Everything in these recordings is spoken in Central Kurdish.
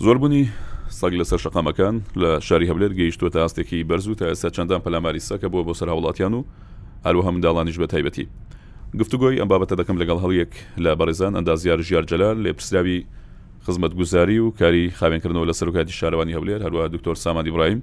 زۆربوونی سەگ لەسەر شەقامەکان لە شاری هەولێر گەیشتووەتە ئاستێکی بەرز و تا ئێستا چەندان پەلاماری سەکە بووە بۆ سەر هاوڵاتیان و هەروەها منداڵانیش بە تایبەتی گفتوگۆی ئەم بابەتە دەکەم لەگەڵ هەڵیەک لە بەڕێزان ئەندازیار ژیار جەلال لێ پرسراوی خزمەتگوزاری و کاری خاوێنکردنەوە لە سەرکاتی شارەوانی هەولێر هەروە دکتۆر سامانی برایم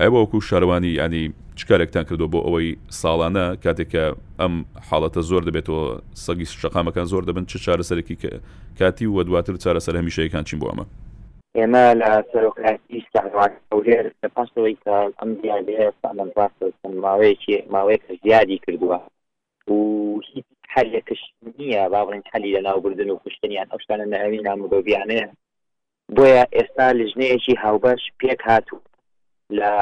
ئەوە وەکو شارەوانی یانی چ کارێکتان کردوە بۆ ئەوەی ساڵانە کاتێک کە ئەم حاڵەتە زۆر دەبێتەوە سەگی شەقامەکان زۆر دەبن چ چارەسەرێکی کاتی و دواتر چارەسەر هەمیشەیەکان چین بۆ ئەمە؟ ئێمە لە سەرۆکایەتی شارەوانی هەولێر لە پاش ئەوەی کە ئەم دیاردەیە سەلماندرا چەند ماوەیەکی ماوەیەک زیادی کردووە و هیچ حەلێکش نییە با بڵێین حەلی لەناوبردن و کوشتن یان ئەو شتانە نەهەوی نامرۆڤیانەیە بۆیە ئێستا لیژنەیەکی هاوبەش پێکهات و لە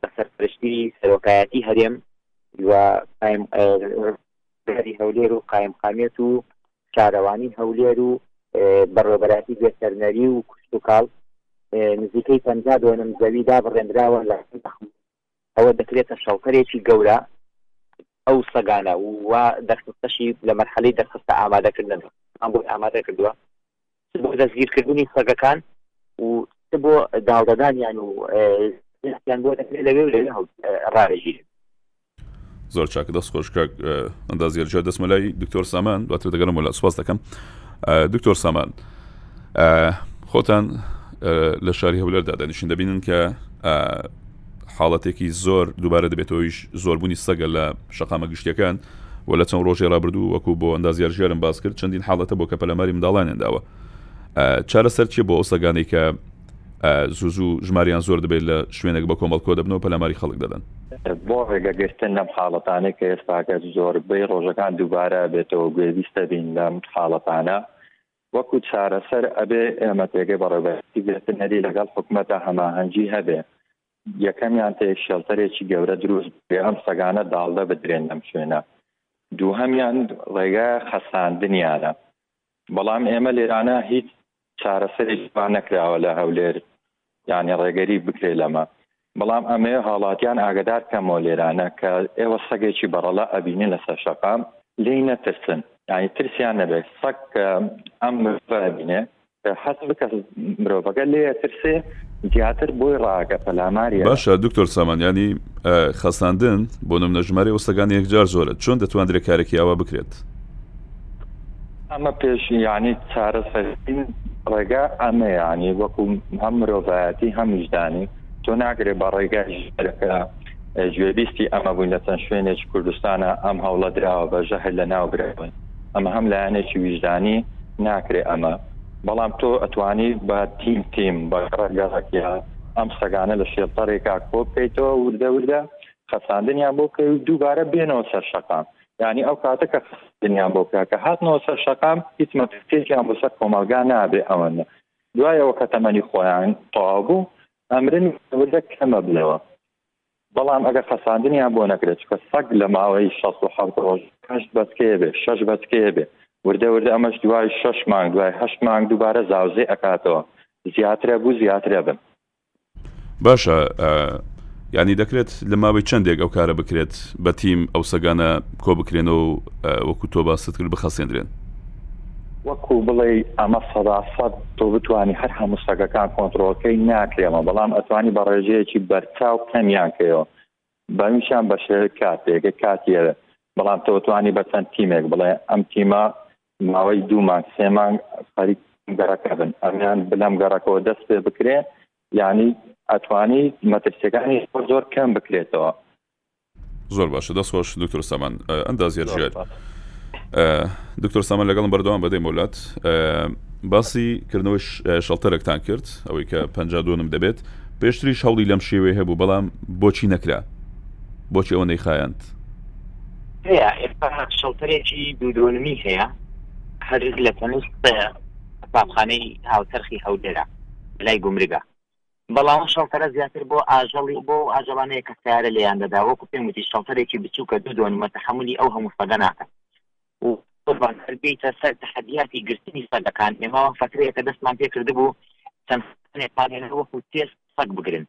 بە سەرپەرشتیی سەرۆکایەتی هەرێم و قایم گاری هەولێر و قایمقامیەت و شارەوانی هەولێر و بەڕێوەبەراتی ڤێتەرنەری و کشتوکاڵ نزیکەی پەنجا دۆنم زەوی دابڕێنراوە لە ئەوە دەکرێتە شەڵتەرێکی گەورە ئەو سەگانە و وا دەرخستەشی لە مەرحەلەی دەرخستە ئامادەکردن مان بۆی ئامادە کردووە چ بۆ دەستگیرکردنی سەگەکان و چ بۆ داڵدەدانیان و یان بۆ دەکرێت لەوێ و لەوێ هەڵ- اه، ڕادەگیرێت زۆر چاک دەست خۆش کاک ئەندازیەر جا دەستمە لای دکتۆر سامان دواتر دەگەرم ولا سپاس دەکەم آه، دکتۆر سامان خۆتان لە شاری هەولەر دادەنیشن دەبینن کە حاڵەتێکی زۆر دووبارە دەبێتەوەیش زۆربوونی سەگە لە شقامە گشتەکان و لە چەند ڕۆژێ ڕابردوو وەکو بۆ ئەندازیار ژێرم باس کرد چەندین حاڵەتە بۆ کە پەلەماری منداڵانیان داوە چارەسەر چیە بۆ ئەو سەگانەی کە زوزو ژماریان زۆر دەبێت لە شوێنێک بە کۆمەڵکۆ دەبنەوە پەلاماری خەڵک دەدەن بۆ ڕێگەگرتن لەم حاڵەتانەی کە ئێستاکە زۆربەی ڕۆژەکان دووبارە بێتەوە گوێویستە بین لەم حاڵەتانە وەکو چارەسەر ئەبێ ئێمە پێگەی بەڕێوەبەرایەتی ڤێتەنەری لەگەڵ حکومەتا هەماهەنگی هەبێ، یەکەمیان تێک شێڵتەرێکی گەورە دروست بکرێ ئەم سەگانە داڵدە بدرێن لەم شوێنە، دووهەمیان ڕێگا خەساندنیانە، بەڵام ئێمە لێرانە هیچ چارەسەرێکی وا نەکراوە لە هەولێر یانی ڕێگەری بکرێ لەمە بەڵام ئەمەیە هاڵاتیان ئاگدار کەمەوە لێرانە کە ئێوە سەگێکی بەڕەڵا ئەبینی لەسەر شەقام لی نەترسن ینی ترسیان نەبێت سەک کە ئەم بینێ حەز بکە مرۆڤەکە لێ ترسێ زیاتر بۆی ڕاگە پەلاماری باشە دکتۆر سامانیانی خەساندن بۆ نم نەژمارە ئەو سەگان یەکجار زۆرە چۆن دەتوان درێکارێکی ئاوا بکرێت ئەمە پێش یعنی چارەسەرین ڕێگا ئەمە یعنی وەکو هەم مرۆڤایەتی هەمیشدانی تۆ ناگرێ بە ڕێگای ژەرەکە گوێبیستی ئەمە بووین لە چەند شوێنێک کوردستانە ئەم هەوڵە دراوە بە ژەهر لە ناو برەوەن ئەمە هەم لایەنێکی ویژدانی ناکرێ ئەمە بەڵام تۆ ئەتوانی بە تیم تیم بە ڕێگەڕکیە ئەم سەگانە لە شێڵتەڕێکا کۆ بکەیتەوە وردە وردە خەساندنیان بۆ بکەی و دووبارە بێنەوە سەر شەقام یانی ئەو کاتە کە خستنیان بۆ کرا کە هاتنەوە سەر شەقام هیچ مەترسیەکیان بۆ سەر کۆمەڵگا نابێ ئەوەنە دوای ئەوە کە تەمەنی خۆیان تەواو بوو ئەمرن وردە کەمە بنەوە بەڵام ئەگەر خەساندنیان بۆ نەکرێت چکە سەگ لە ماوەی 16 ڕۆژ هەشت بەچکەیە بێ شەش بەچکەیە بێ وردە وردە ئەمەش دوای شەش مانگ دوای هەشت مانگ دووبارە زاوزێ ئەکاتەوە زیاترە بوو زیاترە بن باشە یانی دەکرێت لە ماوەی چەندێک ئەو کارە بکرێت بە تیم ئەو سەگانە کۆ بکرێنەوە و وەکو تۆ باست کرد بخەسێندرێن وەکو بڵێ ئەمە سەدا سەد تۆ بتانی هەر هەموو سەگەکان کۆنتترۆلکەی ناکرێمە بەڵام ئەتوانی بە ڕێژەیەکی بەرچاو کەمیان کەەوە بەویشان بە شێوەی کاتێکە کاتیەوێت بەڵام تۆتوانی بە چەند تیمێک بڵێ ئەم تیمە ماوەی دوو مانگ سێ مانگ خەریک گەڕەکە بن ئەمیان بلام گەڕەکەەوە دەست پێ بکرێ یعنی ئەتوانی مەترسیەکانی زۆر کەم بکرێتەوە زۆر باشە دەست خۆش دکتۆر سامان ئەندازیار ژێت دکتۆر سامان لەگەڵم بەردەوام بەدەی مولات باسی کردنەوەی شەڵتەرەکتان کرد ئەوەی کە پ دوم دەبێت پێشتریش هەوڵی لەم شێوێ هەبوو بەڵام بۆچی نەکرا بۆچی ئەوە نەیخایاند هەیە ئێستا شەڵتەرێکی دوو دۆنمی هەیە هەر لە تەنیشت قوتابخانەی هاوچەرخی هەولێرە لای گومرگە بەڵام شەڵتەرە زیاتر بۆ ئاژەڵی بۆ ئاژەڵانەیە کە سیارە لێیان دەدا وەکو پێم وتی شەڵتەرێکی بچووکە دوو دۆنمە تەحملی ئەو هەموو سەگە ناکەن و قوربان هەربیتە سەر تەحەدیاتی گرتنی سەگەکان ئێمە فترەیەکە دەستمان پێ کردبوو چەند سەگێکمان هێنا وەکو تێست سەگ بگرن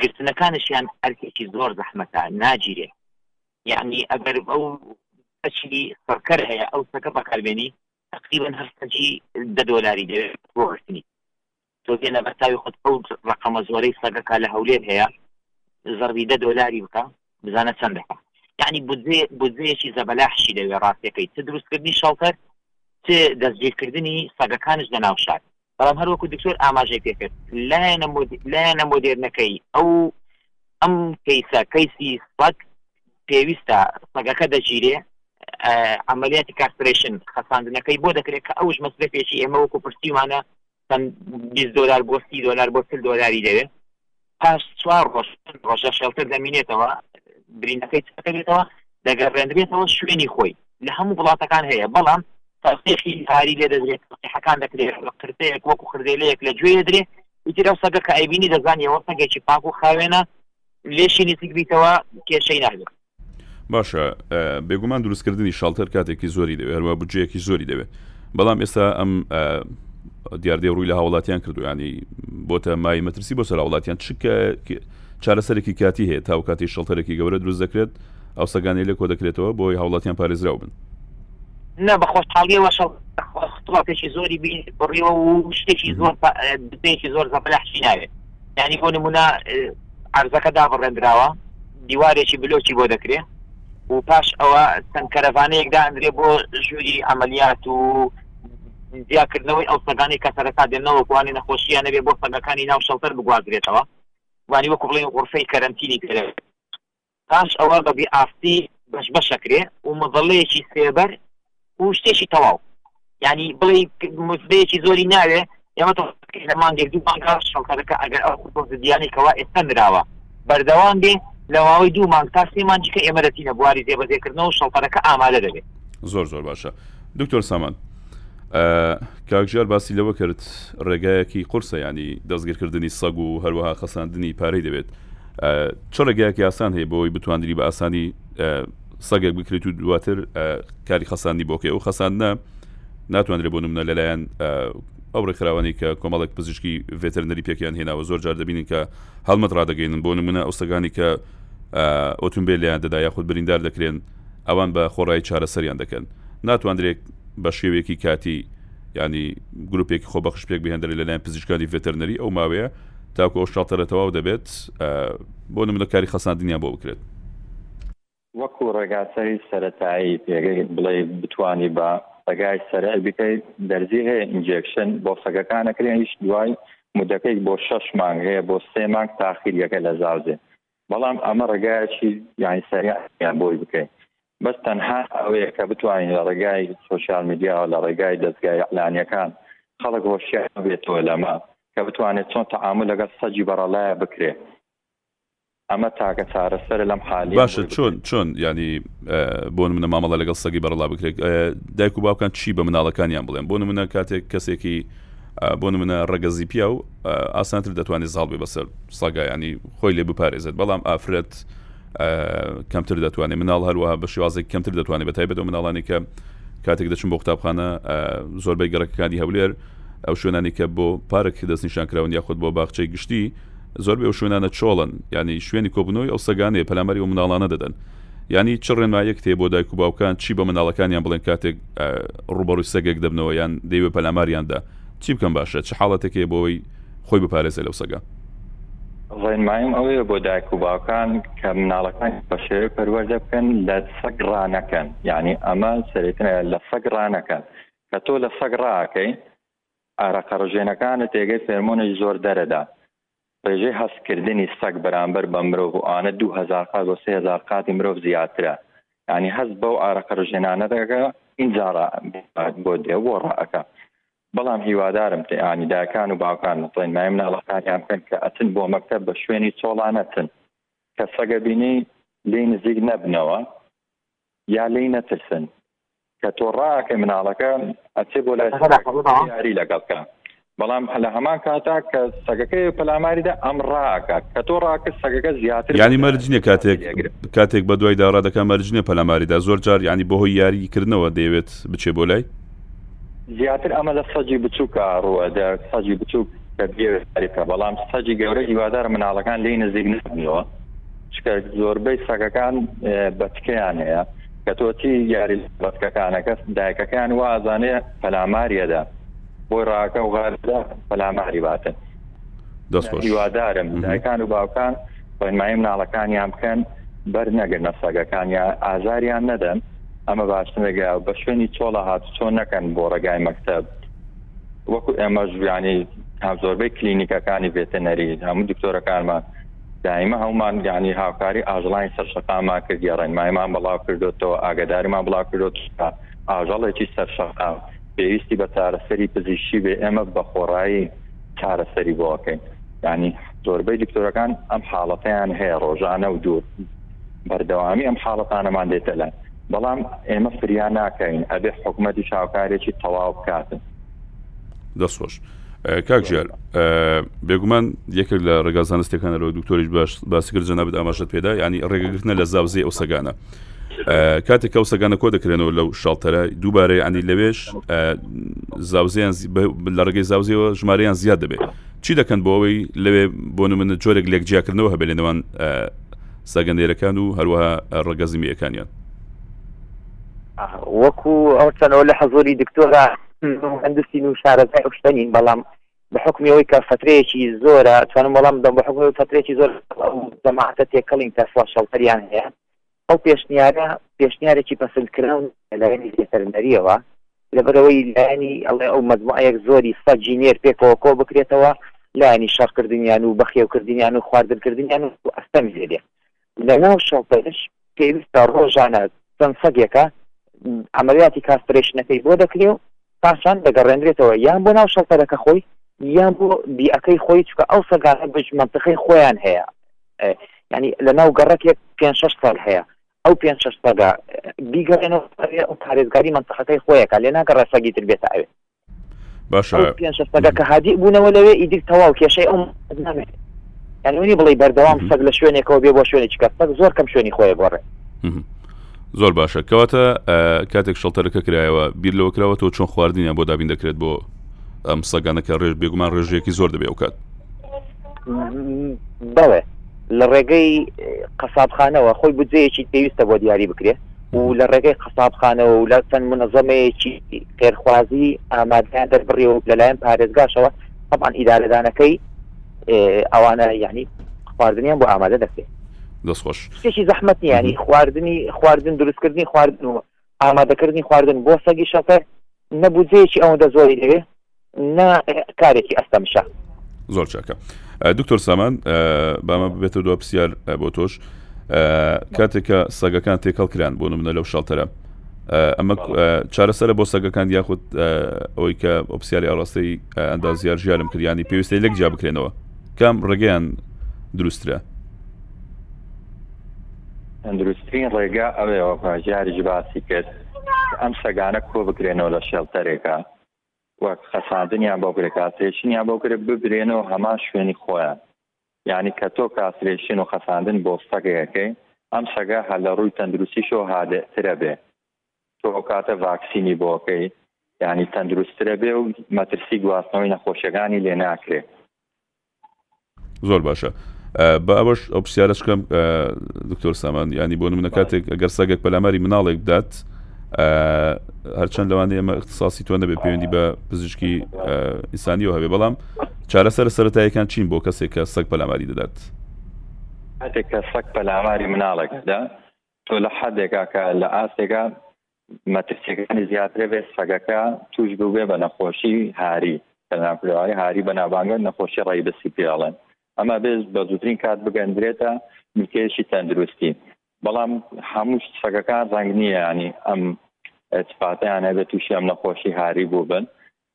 گرتنەکانشیان ئەرکێکی زۆر زەحمەتە ناگیرێ یەعنی ئەگەر ئەو ئەچی سڕکەر هەیە ئەو سەکە بەکاربێنی تقریبا هەر سەگی دە دۆلاری دەوێ بۆ گرتنی تۆزێ لە بەرچاوی خۆت ئەو ڕقەمە زۆرەی سەگەکە لە هەولێر هەیە زەڕبی دە دۆلاری بکە بزانە چەند دەکە یعنی بودجێ بودجەیەکی زەبەلاحشی دەوێ ڕاستەکەی چ دروستکردنی شەڵتەر چ دەستگیرکردنی سەگەکانش لە ناو شار بەڵام هەر وەکو دکتۆر ئاماژەی پێکرد لایەنە مۆدێرنەکەی ئەو ئەم کەیسە کەیسی سەگ پێویستە سەگەکە دەگیرێ عملیاتی کاسترێشن خەساندنەکەی بۆ دەکرێت کە ئەوش مەسرەفێکی ئێمە وەکو پرسیمانە چەند 20 دلار بۆ 30 دلار بۆ 40 دلاری دەوێت پاش چوار ڕۆژ پێنج ڕۆژە شێڵکە دەمینێتەوە برینەکەی چەکە بێتەوە دەگەڕێنرێتەوە شوێنی خۆی لە هەموو وڵاتەکان هەیە بەڵام تەسیحی هاری لێ دەدرێت تەسیحەکان دەکرێت لە قرتەیەک وەکو خردێلەیەک لە گوێ درێ ئیتر ئەو سەگە کە ئایبینی دەزانیەوە سەگێکی پاک و خاوێنە لێشی نزیک بیتەوە کێشەی نابێت باشە بێگومان دروستکردنی شڵتەر کاتێکی زۆری دەوێت هەروە بجەیەکی زۆری دەوێت بەڵام ئێستا ئەم دیاردەی ڕووی لە هاوڵاتیان کردویانی بۆتە مای مەترسی بۆ سەر هاوڵاتیان چکە چارەسەرێکی کاتی هەیە تاو کاتی شڵتەرێکی گەورە دروست دەکرێت ئەو سەگانەی لێ کۆ دەکرێتەوە بۆی هاوڵاتیان پارێزراو بن نە بە خۆشحاڵیەوە شڵاتێکی زۆری بڕیەوە و شتێکی زۆر دپێکی زۆر زەبلەحشی ناوێت یانی بۆ نمونە عەرزەکە دابڕێندراوە دیوارێکی بلۆکی بۆ دەکرێ و پاش ئەوە چەند کەرەڤانەیەک دانرێ بۆ ژووری ئەمەلیات و جیاکردنەوەی ئەو سەگانی کە سەرەتا دێنەوە کوانی نەخۆشییان نەبێ بۆ سەگەکانی ناو شەڵتەر بگوازرێتەوە وانی وەکو بڵێن غرفەی کەرەنتینی پێ پاش ئەوە بە بێ ئاستی بەش بەش ئەکرێ و مەزەلەیەکی سێبەر و شتێکی تەواو یانی بڵێی مزبەیەکی زۆری ناوێ ئێمە لە مانگێک دوو مانگا شەڵکەرەکە ئەگەر ئەو خودۆزدیانەی کەوا ئێستا نراوە بەردەوام بێ لە ماوەی دوو مانگ تا سێ مانجی کە ئێمە دەچینە بواری جێبەجێکردنەوە شەڵکەرەکە ئامادە دەبێت زۆر زۆر باشە دکتۆر سامان کاکژار باسی لەوە کرد ڕێگایەکی قورسە ینی دەستگیرکردنی سەگ و هەروەها خەساندنی پارەی دەبێت چ ڕێگایەکی ئاسان هەیە بۆی بتواندری بە ئاسانی سەگێک بکرێت و دواتر کاری خەساندی بۆکەی ئەو خەساندە ناتوانرێت بۆ نمونە لەلایەن ئەو ڕێکخراوانی کە کۆمەڵێک پزیشکی ڤێتەرنەری پێکیان هێناوە زۆر جار دەبینین کە هەڵمەت ڕدەگەینن بۆ نمونە ئەوسەگانی کە ئۆتمبیل لیان دەدا یاخود بریندار دەکرێن ئەوان بە خۆڕایی چارەسەریان دەکەن ناتواندرێت بە شێوێکی کاتی ینی گروپێکی خۆبەخش پێک بهێندرێت لەلایەن پزیشکانی ڤێتەرنەری ئەو ماوەیە تاکو ئەو شەڵتەرە تەواو دەبێت بۆ نمونە کاری خەساندنیان بۆ بکرێت وەکو ڕێگاچەری سەتایی پێگەی بڵێ بتانی بە ڕێگای سەرە بکەی دەرزی هەیە ئینجێکشن بۆ سەگەکانەکرێن هیچ دوای مدەکەی بۆ شەش مانگ هەیە بۆ سێ مانگ تاخیریەکە لە زاوزێ بەڵام ئەمە ڕێگایەکی یانی سەریان بۆی بکەین بەس تەنها ئەوەیە کە بتوانین لە ڕێگای سوسیال میدیاوە لە ڕێگای دەستگای ئەلانیەکان خەڵک هۆشیار بێتەوە لەمە کە بتوانێت چۆن تەعامل لەگەڵ سەجی بەڕەلایە بکرێت ئەمە تاکە چارەسەر لەم حالی باشە چۆن چۆن ینی بۆ منە مامەڵە لەگەڵ سەگی بەرەڵا بکرێت دایک و باوکان چی بە مناڵەکانیان بڵێن بۆ منە کاتێک کەسێکی بۆ نمونە ڕەگەزی پیاو ئاسانتر دەتوانێت زاڵ بێ بەسەر ساگایانی خۆی لێ بپارێزێت بەڵام ئافرەت کەمتر دەتوانێت مناڵ هەروەها بە شێوازێک کەمتر دەتوانێت بە تایبەت و مناڵانی کە کاتێک دەچم بۆ قوتابخانە زۆربەی گەڕەکەکانی هەولێر ئەو شوێنانی کە بۆ پارک دەستنیشان کراون یاخود بۆ باخچەی گشتی زۆربەی ئەو شوێنانە چۆڵن ینی شوێنی کۆبنەوەی ئەو سەگانەیە پەلاماری و مناڵانە دەدەن یانی چ ڕێنماییەکت هەیە بۆ دایک و باوکان چی بە منداڵەکانیان بڵێن کاتێک ڕووبەڕووی سەگێک دەبنەوە یان دەیەوێت پەلاماریان دا چی بکەن باشە چ حاڵەتێک هەیە بۆ ئەوەی خۆی بپارێزێ لەو سەگە؟ ڕێنماییم ئەوەیە بۆ دایک و باوکان کە مناڵەکان بەشێوەی پەروەردە بکەن لە سەگ ڕانەکەن یعنی ئەمە سەرێتە لە سەگ ڕانەکەن کە تۆ لە سەگ ڕاکەی ئارەقە ڕژێنەکانە تێگەی فێرمۆنێک زۆر دەرەدا ڕێژەی هەست کردنی سەگ بەرامبەر بە مرۆڤ و ئانە دوو هەزار قات بۆ سێ هەزار قاتی مرۆڤ زیاترە یانی هەست بەو ئارەقە ڕژێنانە دەکە ئینجا ڕا بۆ دێ بۆ ڕائەکە بەڵام هیوادارم تێ ئانی داکان و باوکان بڵێن مای مناڵەکانیان بکەن کە ئەتن بۆ مەکتەب بە شوێنی چۆڵانەتن کە سەگە بینی لێ نزیک نەبنەوە یا لێی نەترسن کە تۆ ڕاکەی مناڵەکە ئەچێ بۆ لای یاری لەگەڵکە بەڵام هەلە هەمان کاتا کە سەگەکەی پەلاماریدا ئەم ڕاکە کە تۆ ڕاکە سەگەکە زیاتر ینی مەرجنیە کاتێک کاتێک بە دوای داڕادەکە مەرجنیە پەلاماریدا زۆر جار ینی بەهۆی یاری کردنەوە دەیەوێت بچێ بۆ لای زیاتر ئەمە لە سەجی بچووکە ڕوە دە سەجی بچووک کە بێوێت بەڵام سەجی گەورە هیوادار مناڵەکان لی نزیک نبنەوە چکە زۆربەی سەگەکان بەچکەیان هەیە کە تۆچی یاری بەچکەکانەکە دایکەکەیان وازانێ پەلاماریەدا بۆی ڕاکە و غاردا پەلاماری باتن هیوادارم دایکان و باوکان ڕێنمایی مناڵەکانیان بکەن بەر نەگرنە سەگەکانیان ئازاریان نەدەن ئەمە باشترێگە بە شوێنی چۆڵە هات چۆن نەکەن بۆ ڕێگای مەکتب وەکو ئێمە ژویانی هەم زۆربەی کلینیکەکانی بێتەنەری هەموو دکتۆرەکانمان دایمە هەومان یعنی هاوکاری ئاژەڵانی سەرشەقامان کردیە ڕێنمایمان بەڵاو کردوێتەوە ئاگداریمان بڵاو کردوێت ئاژەڵێکی سەرشەقام پێویستی بە چارەسەری پزیشی بێ ئێمە بە خۆڕایی چارەسەری بۆکەین ینی زۆربەی دکتۆرەکان ئەم حاڵەتیان هەیە ڕۆژانە و دوور بەردەوامی ئەم حاڵەتانەمان دێتەلای بەڵام ئێمە فریا ناکەین ئەبێ حکومەتی شاوکارێکی تەواو بکاتن دەست خۆش کاک ژیار بێگومان یەکێک لە ڕێگا زانستەکانە لەوەی دکتۆریش باش باسیکرد جەنابەت ئاماژەت پێدا ینی ڕێگەگرتنە لە زاوزی ئەو سەگانە کاتێک ئەو سەگانە کۆ دەکرێنەوە لەو شڵتەرە دووبارەی ئەنی لەوێش زاوزیان لە ڕێگەی زاوزیەوە ژمارەیان زیاد دەبێت چی دەکەن بۆ ئەوەی لەوێ بۆ منە جۆرێک لێک جیاکردنەوە هەبێ لە نێوان سەگەندێرەکان و هەروەها ڕگەزمیەکانیان وەکو ئەو چەنەوە لە حەزۆری دکتۆرا هەندستین و شارەزای ئەو شتە نین بەڵام بە حکمی ئەوەی کە فترەیەکی زۆرە توانم بەڵام دەم بە حکمی فترێکی زۆر جەماعەتە تێکەڵین کە سڵ شەڵتەریان هەیە ئەو پێشنیارە پێشنیارێکی پەسندکراون لەلایەنی ڤێتەرنەریەوە لەبەرەوەی لایەنی ئەڵێ ئەو مەجموعەیەک زۆری سە جینێر پێکەوە کۆ بکرێتەوە لایەنی شەڕکردنیان و بەخێوکردنیان و خواردنکردنیان و ئەستەمی لێ لە ناو شەڵتەرش پێویستە ڕۆژانە چەند سەگێکە عەمەلیاتی کاسترەیشنەکەی بۆ دەکرێ و پاشان دەگەڕێنرێتەوە یان بۆ ناو شەڵتەرەکە خۆی یان بۆ بیئەکەی خۆی چونکە ئەو سەگانە بچ مەنتقەی خۆیان هەیە یعنی لە ناو گەڕەکێک پێ شەش سەگ هەیە ئەو پێ شەش سەگە بیگەڕێنەوە ئەو پارێزگاری مەنتقەکەی خۆیەکە لێ ناگەڕێ سەگی تر بێتە ئەوێ باشە پێنجەستەکە کە هادی بوونەوە لەوێ ئیدیک تەواو کێشەی ئەم نامێت ئەنونی بڵی بەردەوام سەگ لە شوێنێکەوە بێ بۆ شوێنی چکە سەگ زۆر کەم شوێنی خۆی گۆڕێ زۆر باشە کەواتە کاتێک شڵتەرەکە کرایەوە بیر لەوە کراوە تۆ چۆن خواردنیە بۆ دابین دەکرێت بۆ ئەم سەگانەکە ڕێژ بێگومان ڕێژەیەکی زۆر دەبێ وکات بەڵێ لە ڕێگەی قەسابخانەوە خۆی بجەیەکی پێویستە بۆ دیاری بکرێت و لە ڕێگەی قەسابخانەوە و لە چەند مونەزەمەیەکی خێرخوازی ئامادەیان دەربڕیەوە و لەلایەن پارێزگاشەوە تەبعەن ئیدارەدانەکەی ئەوانە یەعنی خواردنیان بۆ ئامادە دەکرێت دەست خۆش شتێکی زەحمەت نیانی خواردنی خواردن دروستکردنی خواردن و ئامادەکردنی خواردن بۆ سەگی شەپەر نە بودجەیەکی ئەوەندە زۆری دەوێت نە کارێکی ئەستەمشە زۆر چاکە دکتۆر سامان بامە ببێتە دو پرسیار بۆ تۆش کاتێکە سەگەکان تێکەڵ کران بۆ منە لەو شەڵتەرە ئەمە چارەسەرە بۆ سەگەکان یاخود ئەوەی کە ئۆپسیاری ئاڕاستەی ئەندازیار ژیارم کردیانی پێویستی لەک جیا بکرێنەوە کام ڕێگەیان دروسترە تەندروستترین ڕێگا ئەوێەوە ژیاریش باسی کرد ئەم سەگانە کۆ بکرێنەوە لە شێڵتەرێکە و خەساندنیان بۆ کرێ کاسرێشنیان بۆ کرێ ببرێنەوە هەمان شوێنی خۆیان یعنی کە تۆ کاسرێشن و خەساندن بۆ سەگەکەی ئەم سەگە هە لە ڕووی تەندروستیشەوە هادەترە بێ تۆ ئەو کاتە ڤاکسینی بۆکەی یعنی تەندروسترە بێ و مەترسی گواستنەوەی نەخۆشیەکانی لێ ناکرێت زۆر باشە با ئەوەش ئەو پرسیارە بکەم دکتۆر سامان ینی بۆ منە کاتێک ئەگەر سەگێک پەلاماری مناڵێک بدات هەرچەند لەوانەیە ئەمە اختصاسی تۆ نەبێت پەیوەندی بە پزیشکی ئینسانی و هەبێ بەڵام چارەسەر سەرەتایەکان چین بۆ کەسێک کە سەگ پەلاماری دەدات کاتێک کە سەگ پەلاماری مناڵێکدا تۆ لە حدێکا کە لە ئاستێکا مەترسیەکانی زیاترە بێت سەگەکە توش بێ بە نەخۆشی هاری تەناکراوی هاری بەنابانگە نەخۆشی ڕێی بەسی پێڵێن ئەمە بێز بە زووترین کات بگەندرێتە ملکێشی تەندروستی بەڵام هەموو سەگەکان ڕنگ نییە ینی ئەم سپاتیان هەبێت تووشی ئەم نەخۆشی هاری بوو بن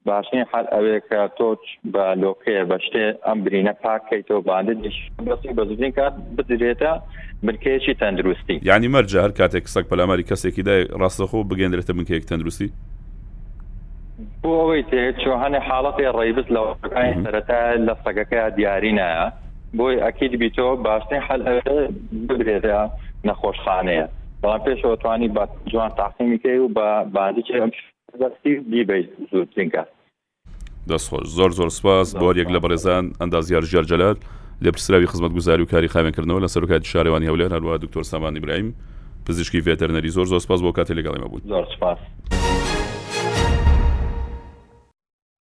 باشترین حال ئەوێ کە تۆچ بە لۆکەیە بە شتێ ئەم برینە پاک کەیتەوە باندت لێ شی بەسیو بە زوترین کات بدرێتە بنکەیەکی تەندروستی. یەعنی مەرجە هەر کاتێک سەگ پەلاماری کەسێکی دا ڕاستەوخۆ بگەیەندرێتە بنکەیەک تەندروستی؟ بۆ ئەوەی تێت چۆ هەنێ حاڵەتێ ڕەیبس لە وەستەکانی سەرەتایە لە سەگەکەیا دیاری نایە بۆی ئەکید بیتۆ باشترین حال ئەوێ ببرێتە نەخۆشخانەیە بەڵام پێشەوە توانی بە جوان تاقیمی کەی و بە باندیکی ئەم سەربەستی و دیبەیت زوو ترینکات. دەست خۆش زۆر زۆر سپاس بۆ هەریەک لە بەڕێزان ئەندازیار ژیار جەلال لێپرسراوی خزمەتگوزاری و کاری خاوێنکردنەوە لە سەرۆکایەتی شارەوانی هەولێر هەروەها دکتۆر سامان ئیبراهیم پزیشکی ڤێتەرنەری زۆر زۆر سپاس بۆ کاتی لەگەڵ ئێمە بوون. زۆر سپاس.